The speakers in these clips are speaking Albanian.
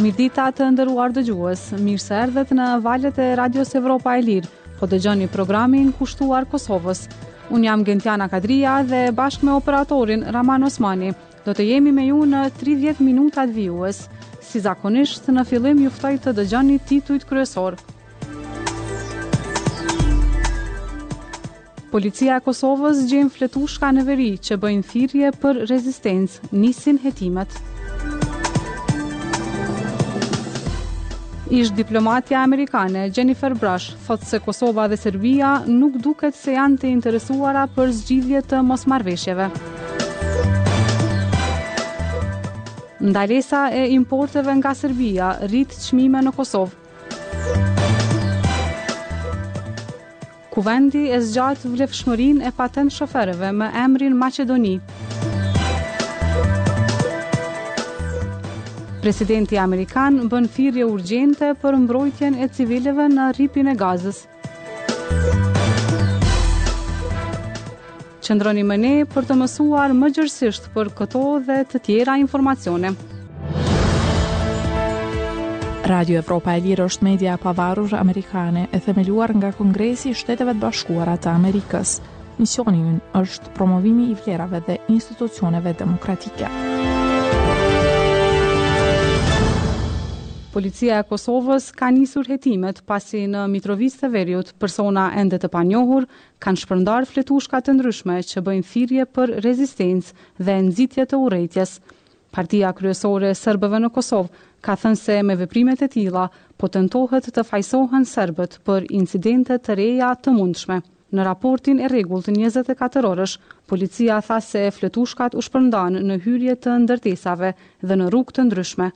Mirdita të nderuar dëgjues, mirë se erdhët në valët e Radios Evropa e Lirë, po dëgjoni programin kushtuar Kosovës. Unë jam Gentiana Kadria dhe bashkë me operatorin Rrahman Osmani, do të jemi me ju në 30 minutat vijues. Si zakonisht, në fillim ju ftoj të dëgjoni titujt kryesorë. Policia e Kosovës gjen fletushka në veri që bëjnë thirrje për rezistencë, nisin hetimet. Ish diplomatja amerikane Jennifer Brush thotë se Kosova dhe Serbia nuk duket se janë të interesuara për zgjidhje të mosmarrëveshjeve. Ndalesa e importeve nga Serbia rrit çmimet në Kosovë. Kuvendi e zgjat vlefshmërinë e patentë shoferëve me emrin Maqedoni. Presidenti amerikan bën thirrje urgjente për mbrojtjen e civilëve në Rripin e Gazës. Qëndroni me ne për të mësuar më gjerësisht për këto dhe të tjera informacione. Radio Evropa e Lirë është media e pavarur amerikane e themeluar nga Kongresi i Shteteve të Bashkuara të Amerikës. Misioni ynë është promovimi i vlerave dhe institucioneve demokratike. Policia e Kosovës ka nisur hetimet pasi në Mitrovicë të Veriut persona ende të panjohur kanë shpërndarë fletushka të ndryshme që bëjnë thirrje për rezistencë dhe nxitje të urrejtjes. Partia kryesore e serbëve në Kosovë ka thënë se me veprimet e tilla po tentohet të fajësohen serbët për incidente të reja të mundshme. Në raportin e rregullt njëzet e katër orësh, policia tha se fletushkat u shpërndanë në hyrje të ndërtesave dhe në rrugë të ndryshme.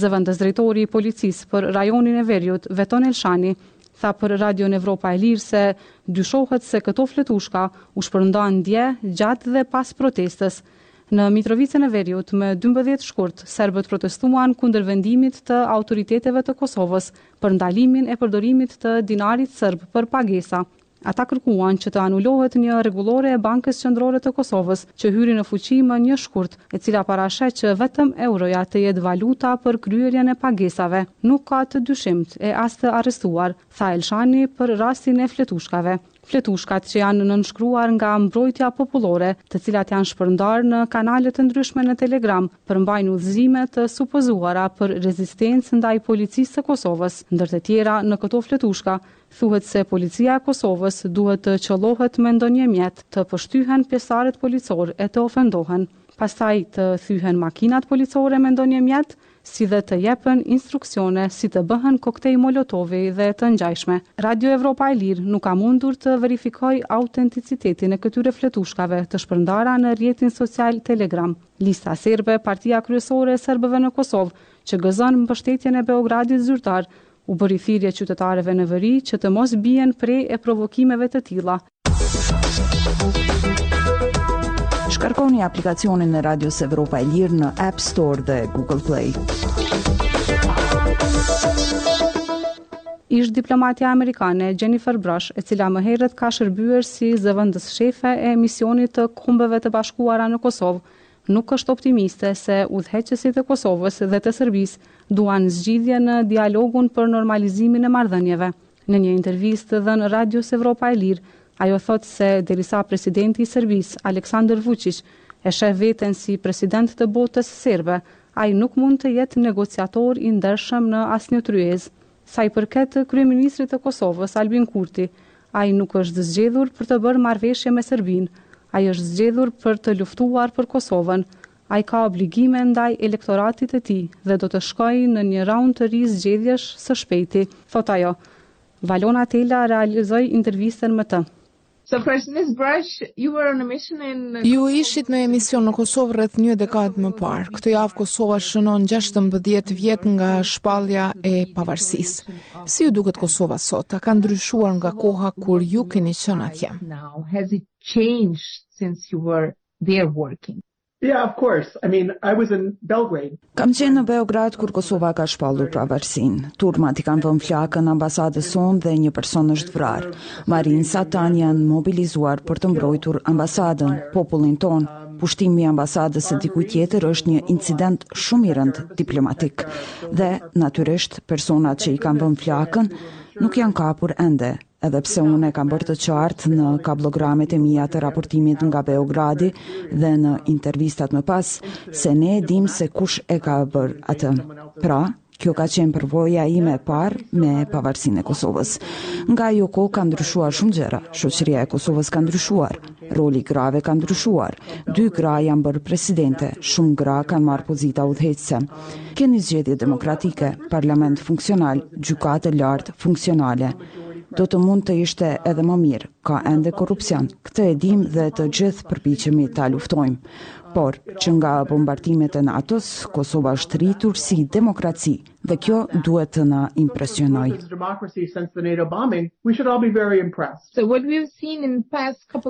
Zëvendësdrejtori i policisë për rajonin e veriut, Veton Elshani, tha për Radion Evropa e Lirë se dyshohet se këto fletushka u shpërndanë dje, gjatë dhe pas protestës. Në Mitrovicën e Veriut, më dymbëdhjetë shkurt, serbët protestuan kundër vendimit të autoriteteve të Kosovës për ndalimin e përdorimit të dinarit serb për pagesa. Ata kërkuan që të anulohet një rregullore e Bankës Qendrore të Kosovës, që hyri në fuqi më një shkurt, e cila parasheh që vetëm euroja të jetë valuta për kryerjen e pagesave. Nuk ka të dyshimtë e as të arrestuar, tha Elshani për rastin e fletushkave. Fletushkat që janë nënshkruar nga Mbrojtja Popullore, të cilat janë shpërndarë në kanale të ndryshme në Telegram, përmbajnë udhëzime të supozuara për rezistencë ndaj Policisë së Kosovës. Ndër të tjera, në këto fletushka thuhet se Policia e Kosovës duhet të qëllohet me ndonjë mjet, të pështyhen pjesëtarët policorë e të ofendohen. Pastaj të thyhen makinat policore me ndonjë mjet, si dhe të jepen instruksione si të bëhen koktej molotovi dhe të ngjajshme. Radio Evropa e Lirë nuk ka mundur të verifikojë autenticitetin e këtyre fletushkave të shpërndara në rrjetin social Telegram. Lista Serbe, partia kryesore e serbëve në Kosovë, që gëzon mbështetjen e Beogradit zyrtar, u bëri thirrje qytetarëve në veri që të mos bien pre e provokimeve të tilla. Shkarkoni aplikacionin e Radios Evropa e Lirë në App Store dhe Google Play. Ish diplomatja amerikane Jennifer Brush, e cila më herët ka shërbyer si zëvendës shefe e misionit të Kombeve të Bashkuara në Kosovë, nuk është optimiste se udhëheqësit e Kosovës dhe të Serbisë duan zgjidhje në dialogun për normalizimin e marrëdhënieve. Në një intervistë dhënë Radios Evropa e Lirë, ajo thotë se derisa presidenti i Serbisë, Aleksandar Vuçiq, e sheh veten si president të botës serbe, ai nuk mund të jetë negociator i ndershëm në asnjë tryezë. Sa i përket kryeministrit të Kosovës, Albin Kurti, ai nuk është zgjedhur për të bërë marrëveshje me Serbinë, ai është zgjedhur për të luftuar për Kosovën, Ai ka obligime ndaj elektoratit të tij dhe do të shkojë në një raund të ri zgjedhjesh së shpejti, thotë ajo. Valona Tela realizoi intervistën me të. Ju ishit me mision në Kosovë rreth një dekadë më parë. Këtë javë Kosova shënon gjashtëmbëdhjetë vjet nga shpallja e pavarësisë. Si ju duket Kosova sot? A ka ndryshuar nga koha kur ju keni qenë atje? There working? Yeah, of course. I mean, I was in Belgrade. Kam qenë në Beograd kur Kosova ka shpallur pavarësinë. Turmat i kanë vënë flakën ambasadës sonë dhe një person është vrarë. Marinsat tanë janë mobilizuar për të mbrojtur ambasadën, popullin tonë. Pushtimi i ambasadës së dikujt tjetër është një incident shumë i rëndë diplomatik. Dhe natyrisht personat që i kanë vënë flakën nuk janë kapur ende, edhe pse unë e kam bërë të qartë në kablogramet e mia të raportimit nga Beogradi dhe në intervistat më pas, se ne e dimë se kush e ka bërë atë. Pra, kjo ka qenë përvoja ime e parë me pavarësinë e Kosovës. Nga ajo kohë ka ndryshuar shumë gjëra, shoqëria e Kosovës ka ndryshuar, Roli i grave ka ndryshuar. Dy gra janë bërë presidente, shumë gra kanë marrë pozita udhëheqëse. Kemi zgjedhje demokratike, parlament funksional, gjykatë të lartë funksionale. Do të mund të ishte edhe më mirë, ka ende korrupsion. Këtë e dimë dhe të gjithë përpiqemi ta luftojmë. Por, që nga bombardimet e NATO-s, Kosova është rritur si demokraci, Dhe kjo duhet të na impresionojë.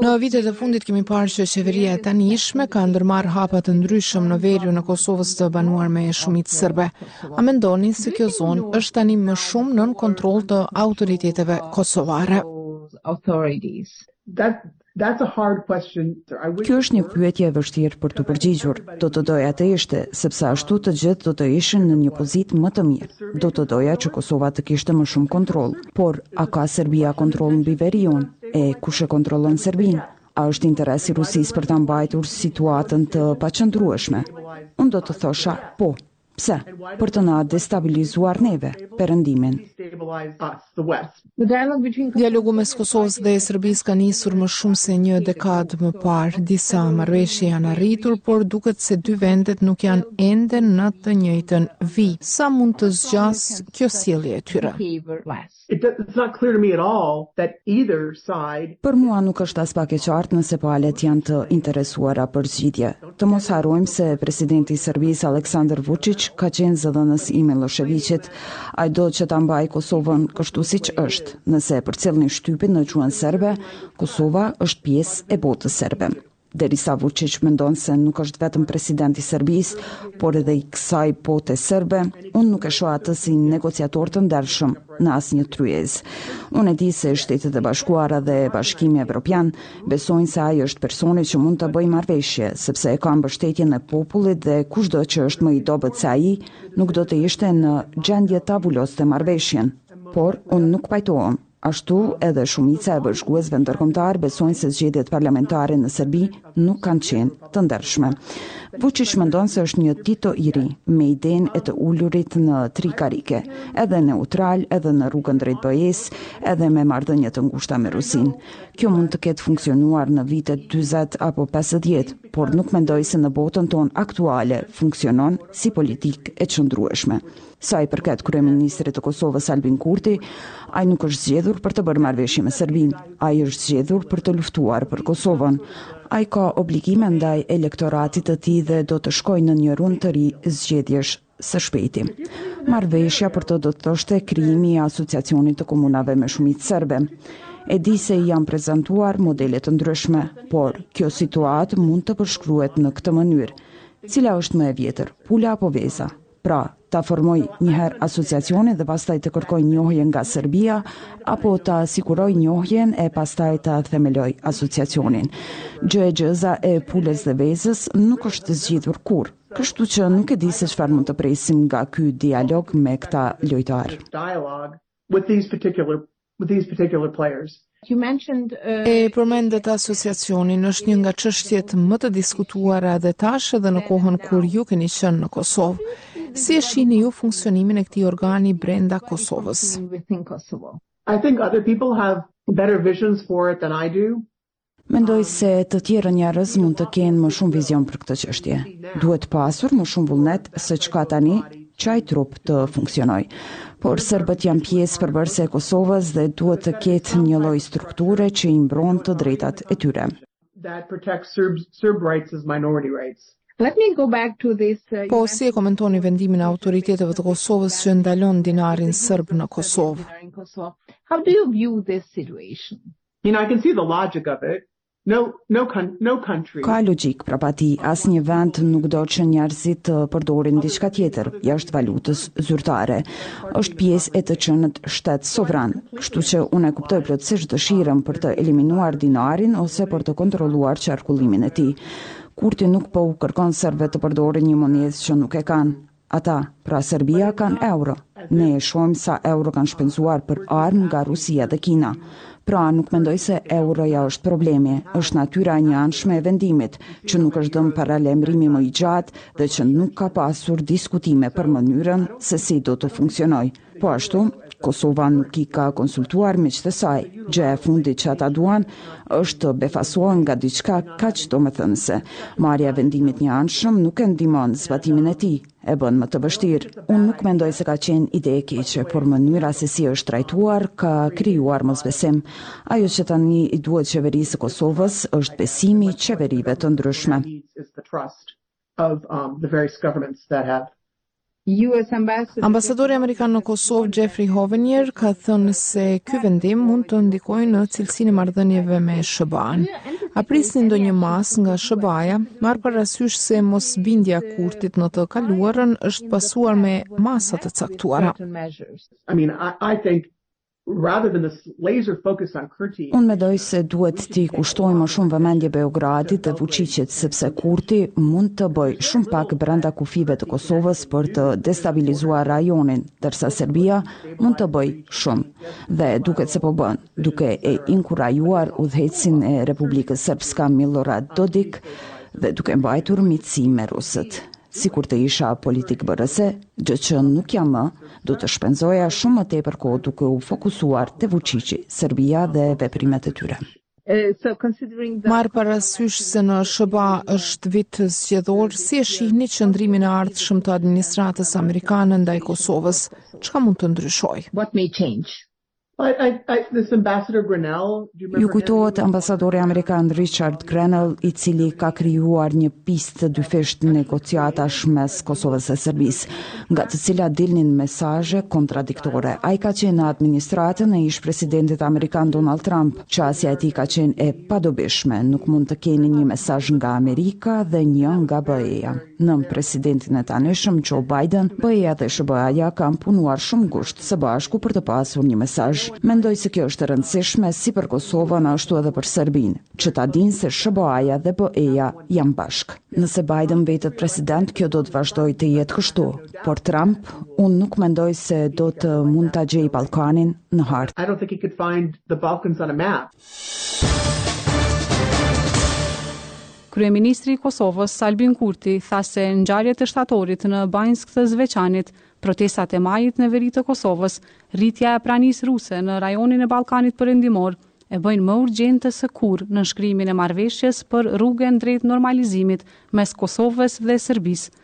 Në vitet e fundit kemi parë që qeveria e tanishme ka ndërmarrë hapa të ndryshëm në veriun e Kosovës të banuar me shumicë serbe. A mendoni se kjo zonë është tani më shumë nën kontroll të autoriteteve kosovare? That's a hard question. Kjo është një pyetje e vështirë për t'u përgjigjur. Do të doja të ishte, sepse ashtu të gjithë do të ishin në një pozitë më të mirë. Do të doja që Kosova të kishte më shumë kontroll, por a ka Serbia kontroll mbi veriun? E kush e kontrollon Serbinë? A është interes i Rusisë për ta mbajtur situatën të paqëndrueshme? Unë do të thosha po. Pse? Për të na destabilizuar neve, Perëndimin. Dialogu mes Kosovës dhe Serbisë ka nisur më shumë se një dekadë më parë. Disa marrëveshje janë arritur, por duket se dy vendet nuk janë ende në të njëjtën vijë. Sa mund të zgjasë kjo sjellje e tyre? It's not clear to me at all that either side. Për mua nuk është aspak e qartë nëse palët janë të interesuara për zgjidhje. Të mos harrojmë se presidenti i Serbisë Aleksandar Vuçiç ka qenë zëdhënës i Millosheviqit. Ai do që ta mbajë Kosovën kështu siç është. Nëse e përcillni shtypin në gjuhën serbe, Kosova është pjesë e botës serbe. Derisa Vuçiç mendon se nuk është vetëm president i Serbisë, por edhe i kësaj bote serbe, unë nuk e shoh atë si negociator të ndershëm në asnjë tryezë. Unë e di se Shtetet e Bashkuara dhe Bashkimi Evropian besojnë se ai është personi që mund të bëjë marrëveshje, sepse e ka mbështetjen e popullit dhe kushdo që është më i dobët se ai, nuk do të ishte në gjendje ta vuloste marrëveshjen. Por unë nuk pajtohem. Ashtu, edhe shumica e vëzhguesve ndërkombëtarë besojnë se zgjedhjet parlamentare në Serbi nuk kanë qenë të ndershme. Vuçiç mendon se është një Tito i ri, me idenë e të ulurit në tri karike, edhe neutral, edhe në rrugën drejt BE-së, edhe me marrëdhënie të ngushta me Rusinë. Kjo mund të ketë funksionuar në vitet 40 apo 50, por nuk mendoj se në botën tonë aktuale funksionon si politikë e qëndrueshme. Sa i përket kryeministrit të Kosovës Albin Kurti, ai nuk është zgjedhur për të bërë marrëveshje me Serbinë, ai është zgjedhur për të luftuar për Kosovën. Ai ka obligime ndaj elektoratit të tij dhe do të shkojë në një rund të ri zgjedhjesh së shpejti. Marrëveshja për të do të thoshte krijimi i Asociacionit të Komunave me shumicë serbe. E di se i janë prezantuar modele të ndryshme, por kjo situatë mund të përshkruhet në këtë mënyrë. Cila është më e vjetër, pula apo veza? Pra, ta formojë njëherë asociacionin dhe pastaj të kërkojë njohje nga Serbia, apo ta sigurojë njohjen e pastaj ta themelojë asociacionin. Gjëegjëza e pulës dhe vezës nuk është zgjidhur kurrë. Kështu që nuk e di se çfarë mund të presim nga ky dialog me këta lojtarë. with these particular players. E përmendët asociacionin, është një nga çështjet më të diskutuara edhe tash edhe në kohën kur ju keni qenë në Kosovë. Si e shihni ju funksionimin e këtij organi brenda Kosovës? I think other people have better visions for it than I do. Mendoj se të tjerë njerëz mund të kenë më shumë vizion për këtë çështje. Duhet pasur më shumë vullnet seç ka tani që ai trup të funksionojë. Por serbët janë pjesë përbërëse e Kosovës dhe duhet të ketë një lloj strukture që i mbron të drejtat e tyre. Uh, po, si e komentoni vendimin e autoriteteve të Kosovës që ndalon dinarin serb në Kosovë? Mean I can see the logic of it. No, no, no country. Ka logjikë prapa tij, asnjë vend nuk do që njerëzit të përdorin diçka tjetër jashtë valutës zyrtare. Është pjesë e të qenët shtet sovran, kështu që unë e kuptoj plotësisht dëshirën për të eliminuar dinarin ose për të kontrolluar qarkullimin e tij. Kurti nuk po u kërkon serbëve të përdorin një monedhë që nuk e kanë. Ata, pra Serbia, kanë euro. Ne e shohim sa euro kanë shpenzuar për armë nga Rusia dhe Kina. Pra, nuk mendoj se euroja është problemi, është natyra e njëanshme e vendimit, që nuk është dhënë paralajmërimi më i gjatë dhe që nuk ka pasur diskutime për mënyrën se si do të funksionojë. Po ashtu, Kosova nuk i ka konsultuar miqtë e saj. Gjëja e fundit që ata duan është të befasohen nga diçka kaq domethënëse. Marrja e vendimit njëanshëm nuk e ndihmon zbatimin e tij, e bën më të vështirë. Unë nuk mendoj se ka qenë ide e keqe, por mënyra se si është trajtuar ka krijuar mosbesim. Ajo që tani i duhet qeverisë së Kosovës është besimi i qeverive të ndryshme. Ambasadori amerikan në Kosovë, Jeffrey Hovenier, ka thënë se ky vendim mund të ndikojë në cilësinë e marrëdhënieve me SHBA-në. A prisni ndonjë masë nga SHBA-ja? Marrë parasysh se mosbindja e Kurtit në të kaluarën është pasuar me masa të caktuara. Unë mendoj se duhet t'i kushtojmë më shumë vëmendje Beogradit dhe Vuçiqit, sepse Kurti mund të bëjë shumë pak brenda kufijve të Kosovës për të destabilizuar rajonin, ndërsa Serbia mund të bëjë shumë. Dhe duket se po bën, duke e inkurajuar udhëheqësin e Republikës Srpska Milorad Dodik dhe duke mbajtur miqësi me rusët. Sikur të isha politikëbërëse, gjë që nuk jam më, do të shpenzoja shumë më tepër kohë duke u fokusuar te Vuçiqi, Serbia dhe veprimet e tyre. Marrë parasysh se në SHBA është vit zgjedhor, si e shihni qëndrimin e ardhshëm të administratës amerikane ndaj Kosovës? Çka mund të ndryshojë? Ju kujtohet ambasadori amerikan Richard Grenell, i cili ka krijuar një pistë të dyfishtë negociatash mes Kosovës e Serbisë, nga të cilat dilnin mesazhe kontradiktore. Ai ka qenë në administratën e ish-presidentit amerikan Donald Trump. Qasja e tij ka qenë e padobishme, nuk mund të keni një mesazh nga Amerika dhe një nga BE-ja. Nën presidentin e tanishëm Joe Biden, BE-ja dhe SHBA-ja kanë punuar shumë ngushtë së bashku për të pasur një mesazh. Mendoj se kjo është e rëndësishme si për Kosovën ashtu edhe për Serbinë, që ta dinë se SHBA-ja dhe BE-ja janë bashkë. Nëse Biden mbetet president, kjo do të vazhdojë të jetë kështu, por Trump, unë nuk mendoj se do të mund ta gjejë Ballkanin në hartë. Kryeministri i Kosovës, Albin Kurti, tha se ngjarjet e shtatorit në Banjskë të Zveçanit, protestat e majit në veri të Kosovës, rritja e pranisë ruse në rajonin e Ballkanit Perëndimor, e bëjnë më urgjente se kurrë nënshkrimin e marrëveshjes për rrugën drejt normalizimit mes Kosovës dhe Serbisë.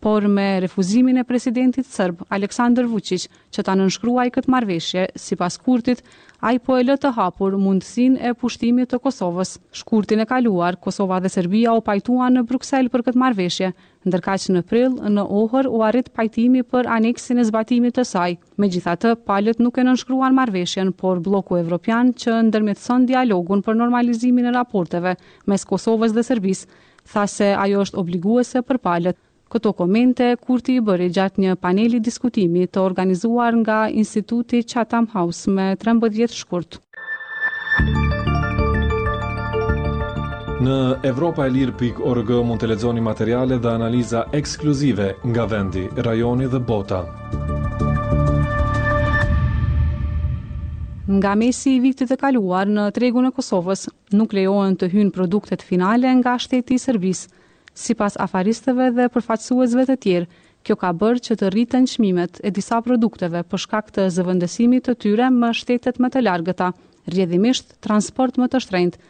Por me refuzimin e presidentit serb, Aleksandër Vuçiq, që ta nënshkruajë këtë marrëveshje, sipas Kurtit, ai po e lë të hapur mundësinë e pushtimit të Kosovës. Shkurtin e kaluar, Kosova dhe Serbia u pajtuan në Bruksel për këtë marrëveshje, ndërkaq në prill, në Ohër u arrit pajtimi për aneksin e zbatimit të saj. Megjithatë, palët nuk e nënshkruan marrëveshjen, por blloku evropian që ndërmjetëson dialogun për normalizimin e raporteve mes Kosovës dhe Serbisë, tha se ajo është obliguese për palët. Këto komente, Kurti i bëri gjatë një paneli diskutimi të organizuar nga Instituti Chatham House më 13 shkurt. Në evropaelire.org mund të lexoni materiale dhe analiza ekskluzive nga vendi, rajoni dhe bota. Nga mesi i vitit të kaluar në tregun e Kosovës, Nuk lejohen të hyjnë produktet finale nga shteti i Serbisë. Sipas afaristëve dhe përfaqësuesve të tjerë, kjo ka bërë që të rriten çmimet e disa produkteve për shkak të zëvendësimit të tyre me shtetet më të largëta, rrjedhimisht transport më të shtrenjtë.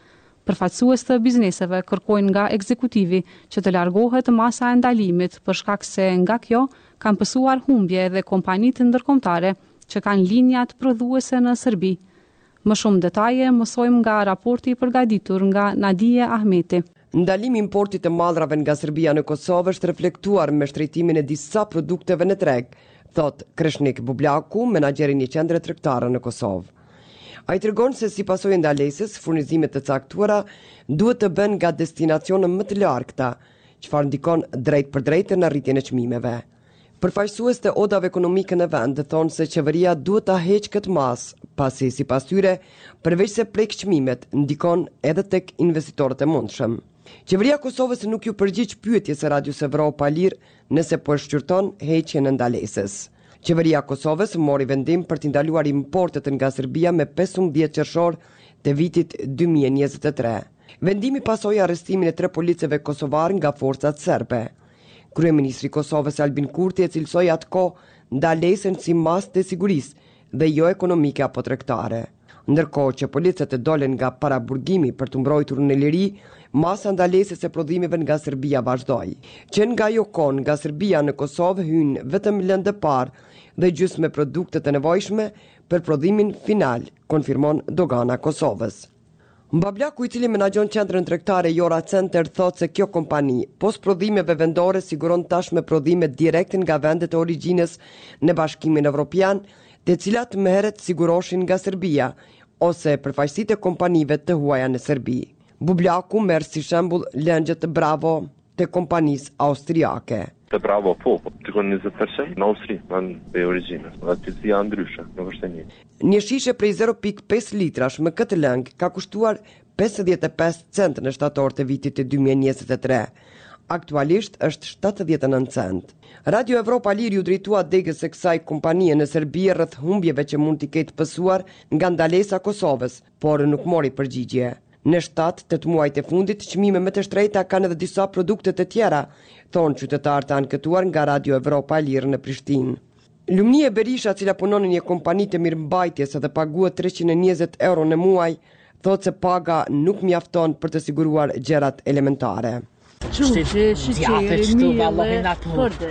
Përfaqësues të bizneseve kërkojnë nga ekzekutivi që të largohet masa e ndalimit për shkak se nga kjo kanë pësuar humbje edhe kompanitë ndërkombëtare që kanë linjat prodhuese në Serbi. Më shumë detaje mësojmë nga raporti i përgatitur nga Nadije Ahmeti. Ndalimi i importit të mallrave nga Serbia në Kosovë është reflektuar me shtrenjtimin e disa produkteve në treg, thotë Kreshnik Bublaku, menaxher i një qendre tregtare në Kosovë. Ai tregon se si pasojë e ndalesës, furnizime të caktuara duhet të bëhen nga destinacione më të largëta, çfarë ndikon drejtpërdrejtë në rritjen e çmimeve. Përfaqësues të odave ekonomike në vend thonë se qeveria duhet ta heqë këtë masë, pasi sipas tyre, përveçse prek çmimet, ndikon edhe tek investitorët e mundshëm. Qeveria e Kosovës nuk iu përgjigj pyetjes së Radios Evropa e Lirë nëse po e shqyrton heqjen e ndalesës. Qeveria e Kosovës mori vendim për t'i ndaluar importet nga Serbia më pesëmbëdhjetë qershor të vitit dy mijë e njëzet e tre. Vendimi pasoi arrestimin e tre policëve kosovarë nga forcat serbe. Kryeministri i Kosovës Albin Kurti e cilësoi atë kohë ndalesën si masë të sigurisë dhe jo ekonomike apo tregtare. Ndërkohë që policët dolën nga paraburgimi për t'u mbrojtur në liri, masa e ndalesës së prodhimeve nga Serbia vazhdoi. Që nga ajo kohë nga Serbia në Kosovë hyjnë vetëm lëndë e parë dhe gjysmëprodukte të nevojshme për prodhimin final, konfirmon Dogana e Kosovës. Bublaku i cili menaxhon qendrën tregtare Jora Center thotë se kjo kompani, pos prodhimeve vendore siguron tashmë prodhime direkt nga vendet e origjinës në Bashkimin Evropian, të cilat më herët siguroshin nga Serbia ose përfaqësitë e kompanive të huaja në Serbi. Bublaku merr si shembull lëngjet Bravo të kompanisë austriake. Te bravo po po diku në njëzet përqind në Austri vend i origjinës dhe cilësia ë ndryshe nuk është e njëjta. Një shishe prej zero pikë pesë litrash me këtë lëng ka kushtuar pesëdhjetë e pesë cent në shtator të vitit dy mijë e njëzet e tre. Aktualisht është shtatëdhjetë e nëntë cent. Radio Evropa e Lirë iu drejtua degës së kësaj kompanie në Serbi rreth humbjeve që mund t'i ketë pësuar nga ndalesa e Kosovës, por nuk mori përgjigje. Në shtatë, tetë muajt e fundit, çmime më të shtrejta kanë edhe disa produkte të tjera, thonë qytetarë të anketuar nga Radio Evropa e Lirë në Prishtinë. Lumnie Berisha, e cila punon në një kompani të mirëmbajtjes dhe paguhet treqind e njëzet euro në muaj, thotë se paga nuk mjafton për të siguruar gjërat elementare. Çu, djathë, çtu, valohi natë mund,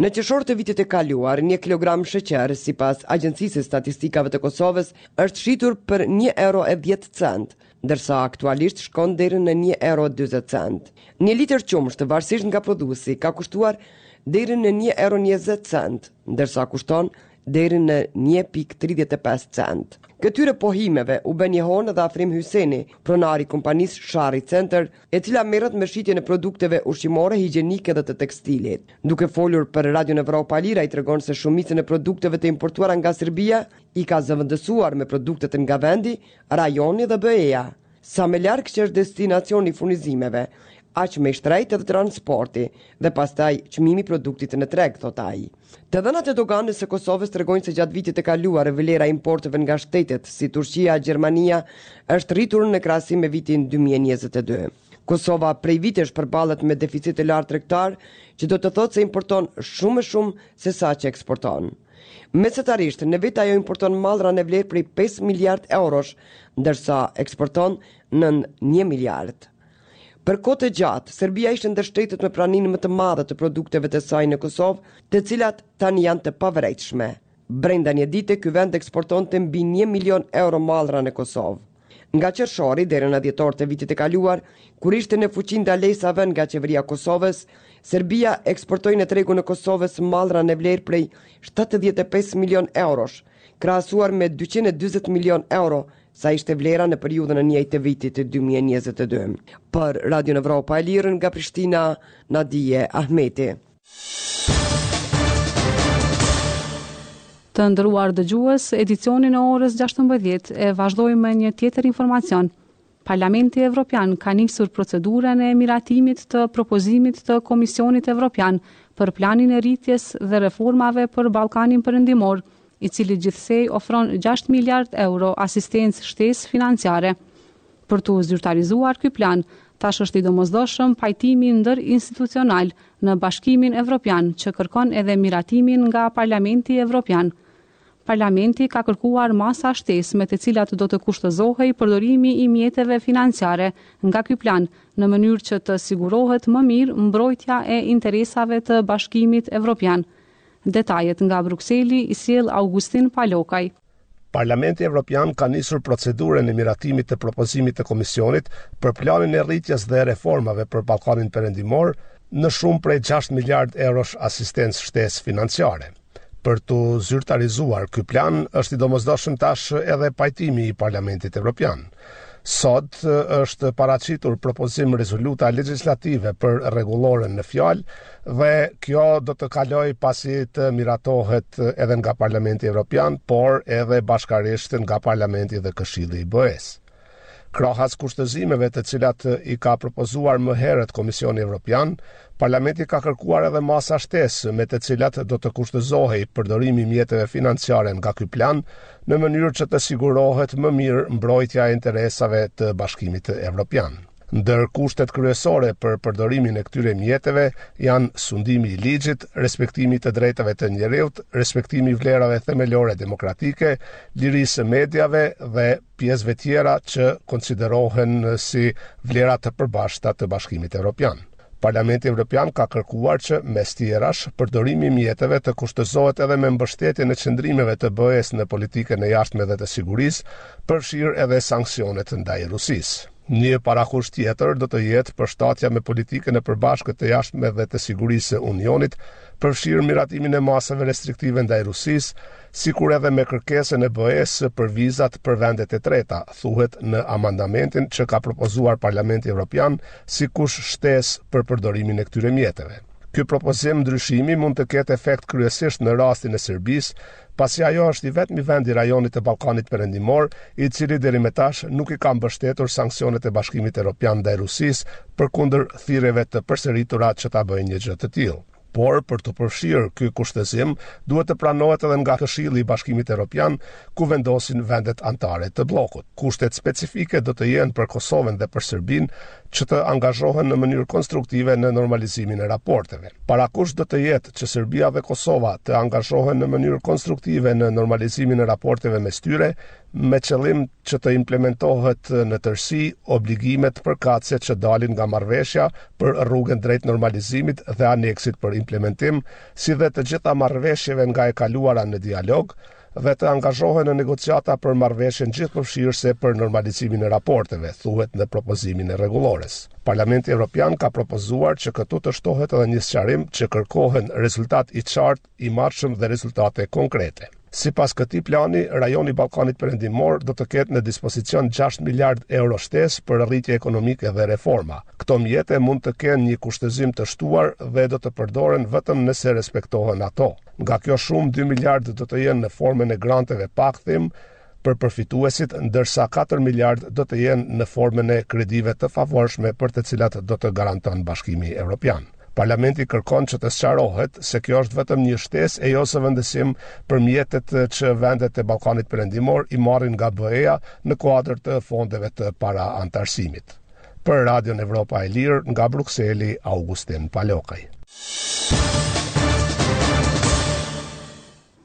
Në qershor të vitit të kaluar, një kilogram sheqer, sipas Agjencisë së Statistikave të Kosovës, është shitur për një euro e dhjetë centë, ndërsa aktualisht shkon deri në një euro e dyzet centë. Një litër qumësht, varësisht nga prodhuesi, ka kushtuar deri në një euro e njëzet centë, ndërsa kushton deri në një pikë tridhjetë e pesë centë. Këtyre pohimeve u bën jehonë dhe Afrim Hyseni, pronari i kompanisë Sharri Center, e cila merret me shitjen e produkteve ushqimore, higjienike dhe të tekstilit. Duke folur për Radion Evropa e Lirë, ai tregon se shumicën e produkteve të importuara nga Serbia i ka zëvendësuar me produktet nga vendi, rajoni dhe BE-ja. Sa më larg që është destinacioni i furnizimeve, aq më i shtrejtë edhe transporti dhe pastaj çmimi i produktit në treg, thotë ai. Të dhënat e doganës së Kosovës tregojnë se gjatë vitit të kaluar vlera e importeve nga shtetet si Turqia, Gjermania është rritur në krahasim me vitin dy mijë e njëzet e dy. Kosova prej vitesh përballet me deficit të lartë tregtar, që do të thotë se importon shumë më shumë se sa që eksporton. Mesatarisht, në vit ajo importon mallra në vlerë prej pesë miliardë eurosh, ndërsa eksporton nën një miliardë. Për kohë të gjatë, Serbia ishte ndër shtetet me praninë më të madhe të produkteve të saj në Kosovë, të cilat tani janë të pavërejtshme. Brenda një dite ky vend eksportonte mbi një milion euro mallra në Kosovë. Nga qershori deri në dhjetor të vitit të kaluar, kur ishte në fuqi ndalesa e vënë nga qeveria e Kosovës, Serbia eksportoi në tregun e Kosovës mallra në vlerë prej shtatëdhjetë e pesë milion eurosh, krahasuar me dyqind e dyzet milion euro sa ishte vlera në periudhën e njëjtë të vitit 2022. Për Radion Evropa e Lirë nga Prishtina, Nadie Ahmeti. Të nderuar dëgjues, edicionin e orës 16 e vazhdoj me një tjetër informacion. Parlamenti Evropian ka nisur procedurën e miratimit të propozimit të Komisionit Evropian për planin e rritjes dhe reformave për Ballkanin Perëndimor i cili gjithsej ofron gjashtë miliardë euro asistencë shtesë financiare. Për t'u zyrtarizuar ky plan, tash është i domosdoshëm pajtimi ndërinstitucional në Bashkimin Evropian që kërkon edhe miratimin nga Parlamenti Evropian. Parlamenti ka kërkuar masa shtesë me të cilat do të kushtëzohej përdorimi i mjeteve financiare nga ky plan në mënyrë që të sigurohet më mirë mbrojtja e interesave të Bashkimit Evropian. Detajet nga Brukseli i sjell Augustin Palokaj. Parlamenti Evropian ka nisur procedurën e miratimit të propozimit të Komisionit për planin e rritjes dhe reformave për Ballkanin Perëndimor në shumë prej 6 miliard eurosh asistencë shtesë financiare. Për t'u zyrtarizuar ky plan, është i domosdoshëm tash edhe pajtimi i Parlamentit Evropian. Sot është paraqitur propozim rezoluta legislative për rregulloren në fjalë dhe kjo do të kalojë pasi të miratohet edhe nga Parlamenti Evropian, por edhe bashkarisht nga Parlamenti dhe Këshilli i BE-së. Krahas kushtëzimeve të cilat i ka propozuar më herët Komisioni Evropian, Parlamenti ka kërkuar edhe masa shtesë me të cilat do të kushtëzohej përdorimi i mjeteve financiare nga ky plan në mënyrë që të sigurohet më mirë mbrojtja e interesave të Bashkimit Evropian. Ndër kushtet kryesore për përdorimin e këtyre mjeteve janë sundimi i ligjit, respektimi i të drejtave të njeriut, respektimi i vlerave themelore demokratike, lirisë së mediave dhe pjesëve tjera që konsiderohen si vlera të përbashkëta të Bashkimit Evropian. Parlamenti Evropian ka kërkuar që, mes tjerash, përdorimi i mjeteve të kushtëzohet edhe me mbështetjen e qëndrimeve të BE-së në politikën e jashtme dhe të sigurisë, përfshirë edhe sanksionet ndaj Rusisë. Një parakusht tjetër do të jetë përshtatja me politikën e përbashkët të jashtme dhe të sigurisë së Unionit, përfshirë miratimin e masave restriktive ndaj Rusisë, sikur edhe me kërkesën e BE-së për vizat për vendet e treta, thuhet në amandamentin që ka propozuar Parlamenti Evropian si kusht shtesë për përdorimin e këtyre mjeteve. Ky propozim ndryshimi mund të ketë efekt kryesisht në rastin e Serbisë, pasi ajo është i vetmi vend i rajonit të Ballkanit Perëndimor, i cili deri më tash nuk i ka mbështetur sanksionet e Bashkimit Evropian ndaj Rusisë përkundër thirrjeve të përsëritura që ta bëjë një gjë të tillë. Por, për t'u përfshirë ky kushtëzim, duhet të pranohet edhe nga Këshilli i Bashkimit Evropian, ku vendosin vendet anëtare të bllokut. Kushtet specifike do të jenë për Kosovën dhe për Serbinë që të angazhohen në mënyrë konstruktive në normalizimin e raporteve. Parakusht do të jetë që Serbia dhe Kosova të angazhohen në mënyrë konstruktive në normalizimin e raporteve mes tyre, me qëllim që të implementohet në tërësi obligimet përkatëse që dalin nga marrëveshja për rrugën drejt normalizimit dhe aneksit për implementim, si dhe të gjitha marrëveshjeve nga e kaluara në dialog, dhe të angazhohen në negociata për marrëveshjen gjithëpërfshirëse për normalizimin e raporteve, thuhet në propozimin e rregullores. Parlamenti Evropian ka propozuar që këtu të shtohet edhe një sqarim që kërkohen rezultate të qarta i marrshëm dhe rezultate konkrete. Sipas këtij plani, rajoni i Ballkanit Perëndimor do të ketë në dispozicion gjashtë miliardë euro shtesë për rritje ekonomike dhe reforma. Këto mjete mund të kenë një kushtëzim të shtuar dhe do të përdoren vetëm nëse respektohen ato. Nga kjo shumë, dy miliardë do të jenë në formën e granteve pa kthim për përfituesit, ndërsa katër miliardë do të jenë në formën e kredive të favorshme për të cilat do të garanton Bashkimi Evropian. Parlamenti kërkon që të sqarohet se kjo është vetëm një shtesë e jo zëvendësim për mjetet që vendet e Ballkanit Perëndimor i marrin nga BE-ja në kuadër të fondeve të paraanëtarësimit. Për Radion Evropa e Lirë nga Brukseli, Augustin Palokaj.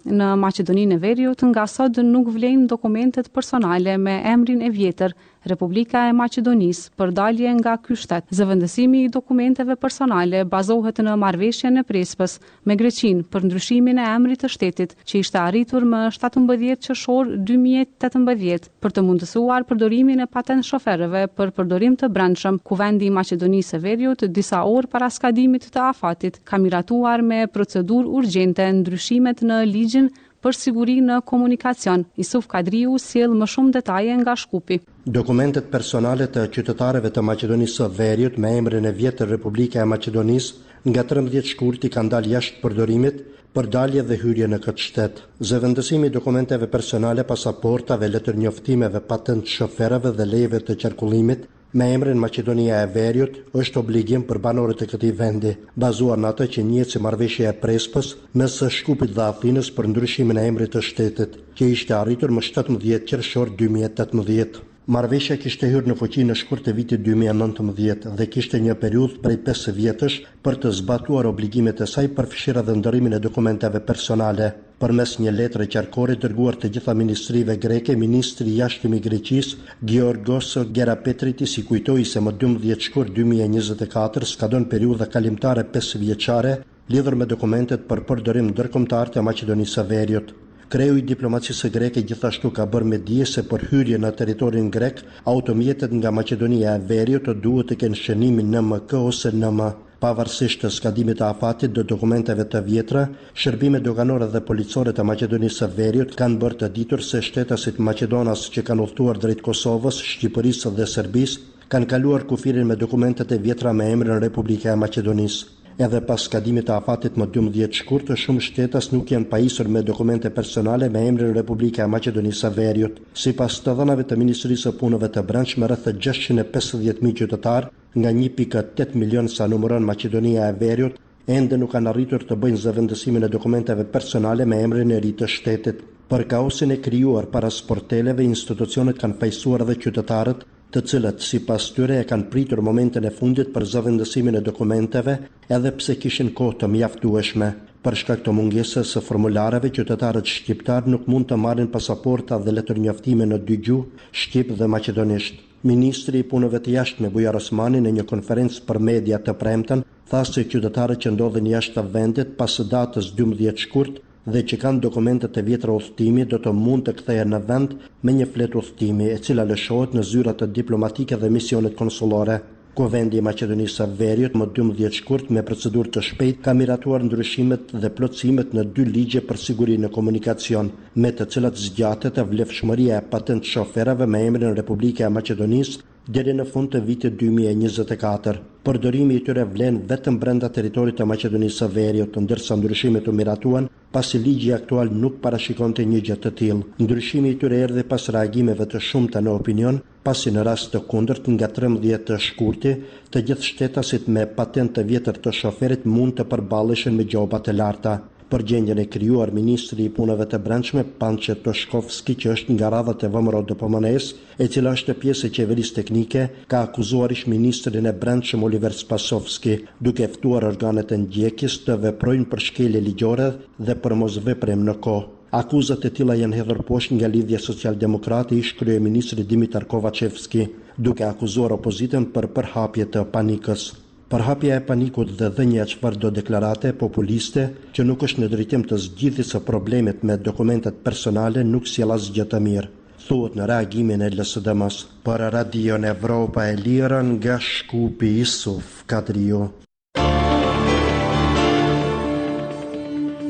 Në Maqedoninë e Veriut nga sot nuk vlejnë dokumentet personale me emrin e vjetër Republika e Maqedonisë për dalje nga ky shtet. Zëvendësimi i dokumenteve personale bazohet në Marrëveshjen e Prespës me Greqinë për ndryshimin e emrit të shtetit që ishte arritur më shtatëmbëdhjetë qershor dy mijë e tetëmbëdhjetë për të mundësuar përdorimin e patent shoferëve për përdorim të brendshëm. Kuvendi i Maqedonisë së Veriut disa orë para skadimit të afatit ka miratuar me procedurë urgjente ndryshimet në Ligjin për siguri në komunikacion. Isuf Kadriu sjell më shumë detaje nga Shkupi. Dokumentet personale të qytetarëve të Maqedonisë së Veriut me emrin e vjetër Republika e Maqedonisë, nga trembëdhjetë shkurti kanë dalë jashtë përdorimit për dalje dhe hyrje në këtë shtet. Zëvendësimi i dokumenteve personale, pasaportave, letërnjoftimeve, patent-shoferëve dhe lejeve të qarkullimit, me emrin Maqedonia e Veriut është obligim për banorët e këtij vendi, bazuar në atë që njihet si marrëveshja e Prespës mes Shkupit dhe Athinës për ndryshimin e emrit të shtetit, që ishte arritur më shtatëmbëdhjetë qershor dy mijë e tetëmbëdhjetë. Marrëveshja kishte hyrë në fuqi në shkurt të vitit dy mijë e nëntëmbëdhjetë dhe kishte një periudhë prej pesë vjetësh për të zbatuar obligimet e saj, përfshirë edhe ndërrimin e dokumenteve personale. Përmes një letre qarkore dërguar të gjitha ministrive greke, ministri i Jashtëm i Greqisë, Giorgos Gerapetritis rikujtoi se më dymbëdhjetë shkurt dy mijë e njëzet e katër skadon periudha kalimtare pesëvjeçare lidhur me dokumentet për përdorim ndërkombëtar të Maqedonisë së Veriut. Kreu i diplomacisë greke gjithashtu ka bërë me dije se për hyrje në territorin grek, automjetet nga Maqedonia e Veriut duhet të kenë shënimin NMK ose MK. Pavarësisht skadimit të afatit të dokumenteve të vjetra, shërbimet doganore dhe policore të Maqedonisë së Veriut kanë bërë të ditur se shtetasit maqedonas që kanë udhëtuar drejt Kosovës, Shqipërisë dhe Serbisë kanë kaluar kufirin me dokumentet e vjetra me emrin Republika e Maqedonisë. Edhe pas skadimit të afatit më dymbëdhjetë shkurt, shumë shtetas nuk janë pajisur me dokumente personale me emrin Republika e Maqedonisë së Veriut. Sipas të dhënave të Ministrisë së Punëve të Brendshme, rreth gjashtëqind e pesëdhjetë mijë qytetarë, nga një pikë tetë milionë sa numëron Maqedonia e Veriut, ende nuk kanë arritur të bëjnë zëvendësimin e dokumenteve personale me emrin e ri të shtetit. Për kaosin e krijuar para sporteleve, institucionet kanë fajësuar edhe qytetarët, të cilët, sipas tyre, e kanë pritur momentin e fundit për zëvendësimin e dokumenteve, edhe pse kishin kohë të mjaftueshme. Për shkak të mungesës së formulareve, qytetarët shqiptarë nuk mund të marrin pasaporta dhe letërnjoftime në dy gjuhë, shqip dhe maqedonisht. Ministri i Punëve të Jashtme, Bujar Osmani në një konferencë për media të premten tha se qytetarët që ndodhen jashtë vendit pas datës dymbëdhjetë shkurt dhe që kanë dokumentet e vjetra udhëtimi do të mund të kthehen në vend me një fletë udhëtimi e cila lëshohet në zyrat diplomatike dhe misionet konsullore. Kuvendi i Maqedonisë së Veriut më dymbëdhjetë shkurt me procedurë të shpejtë ka miratuar ndryshimet dhe plotësimet në dy ligje për siguri në komunikacion, me të cilat zgjatet vlefshmëria e patentshoferëve me emrin Republika e Maqedonisë deri në fund të vitit dy mijë e njëzet e katër. Përdorimi i tyre vlen vetëm brenda territorit të Maqedonisë së Veriut, ndërsa ndryshimet u miratuan pasi ligji aktual nuk parashikonte një gjë të tillë. Ndryshimi i tyre erdhi pas reagimeve të shumta në opinion, pasi në rast të kundërt nga trembëdhjetë shkurti të gjithë shtetasit me patentë të vjetër të shoferit mund të përballeshin me gjoba të larta. Për gjendjen e krijuar ministri i Punëve të Brendshme, Pançe Toshkovski që është nga radhët e VMRO-DPMNE-së, e cila është pjesë e qeverisë teknike, ka akuzuar ish-ministrin e Brendshëm Oliver Spasovski, duke ftuar organet e ndjekjes të veprojnë për shkelje ligjore dhe për mosveprim në kohë. Akuzat e tilla janë hedhur poshtë nga Lidhja Socialdemokrate e ish-kryeministrit Dimitar Kovaçevski, duke akuzuar opozitën për përhapje të panikës. Përhapja e panikut dhe dhënia e çfarëdo deklarate populiste, që nuk është në drejtim të zgjidhjes së problemit me dokumentet personale nuk sjell asgjë të mirë, thuhet në reagimin e LSDM-së. Për Radion Evropa e Lirë nga Shkupi, Isuf Kadriu.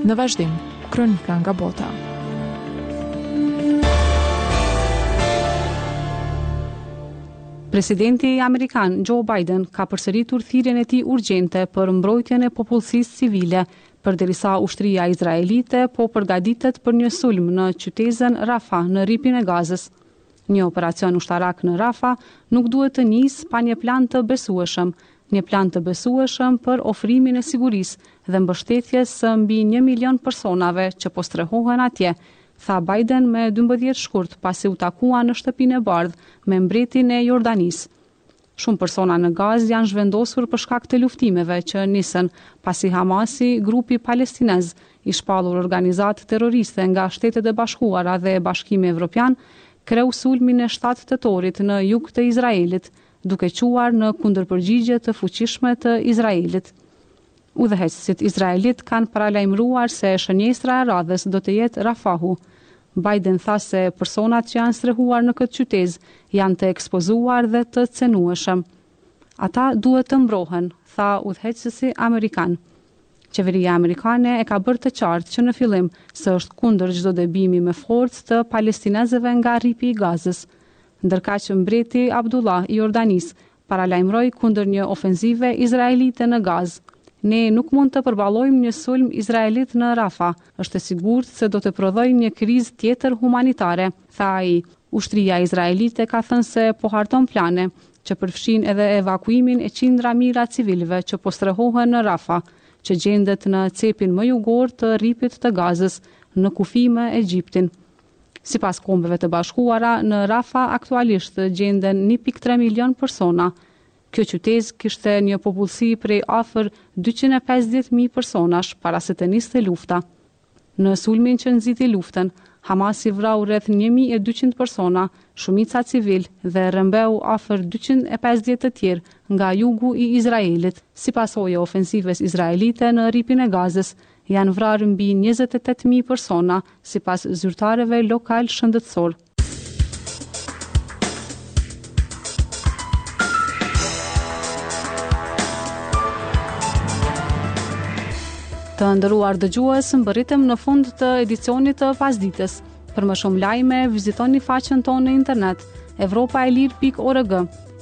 Në vazhdim, kronika nga bota. Presidenti amerikan Joe Biden ka përsëritur thirrjen e tij urgjente për mbrojtjen e popullsisë civile, përderisa ushtria izraelite po përgatitet për një sulm në qytetin Rafah në Rripin e Gazës. Një operacion ushtarak në Rafah nuk duhet të nisë pa një plan të besueshëm, një plan të besueshëm për ofrimin e sigurisë dhe mbështetjes së mbi një milion personave që po strehohen atje, tha Biden me dymbëdhjetë shkurt pasi u takua në Shtëpinë e Bardhë me mbretin e Jordanisë. Shumë persona në Gazë janë zhvendosur për shkak të luftimeve që nisën, pasi Hamasi, grupi palestinez, i shpallur organizatë terroriste nga Shtetet e Bashkuara dhe Bashkimi Evropian, kreu sulmin e shtatë tetorit në jug të Izraelit, duke çuar në kundërpërgjigje të fuqishme të Izraelit. Udhëheqësit izraelitë kanë paralajmëruar se shënjestra e radhës do të jetë Rafahu. Biden tha se personat që janë strehuar në këtë qytezë janë të ekspozuar dhe të cenueshëm. Ata duhet të mbrohen, tha udhëheqësi amerikan. Qeveria amerikane e ka bërë të qartë që në fillim se është kundër çdo dëbimi me forcë të palestinezëve nga Rripi i Gazës. Ndërkaq mbreti Abdullah i Jordanisë paralajmëroi kundër një ofenzive izraelite në Gazë. Ne nuk mund të përballojmë një sulm izraelit në Rafah. Është e sigurt se do të prodhojë një krizë tjetër humanitare, tha ai. Ushtria izraelite ka thënë se po harton plane, që përfshijnë edhe evakuimin e qindra mijëra civilëve që po strehohen në Rafah, që gjendet në cepin më jugor të Rripit të Gazës, në kufi me Egjiptin. Sipas Kombeve të Bashkuara, në Rafah aktualisht gjenden një pikë tre milionë persona. Kjo qytezë kishte një popullsi prej afër dyqind e pesëdhjetë mijë personash para se të niste lufta. Në sulmin që nxiti luftën, Hamasi vrau rreth një mijë e dyqind persona, shumica civilë, dhe rrëmbeu afër dyqind e pesëdhjetë të tjerë nga jugu i Izraelit, si pasojë e ofensivës izraelite në Rripin e Gazës, Janë vrarë mbi njëzet e tetë mijë persona, sipas zyrtarëve lokalë shëndetësorë. Të nderuar dëgjues, mbërritëm në fund të edicionit të pasdites. Për më shumë lajme, vizitoni faqen tonë në internet, evropaelire.org.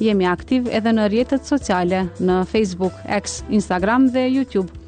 Jemi aktivë edhe në rrjetet sociale, në Facebook, X, Instagram dhe YouTube.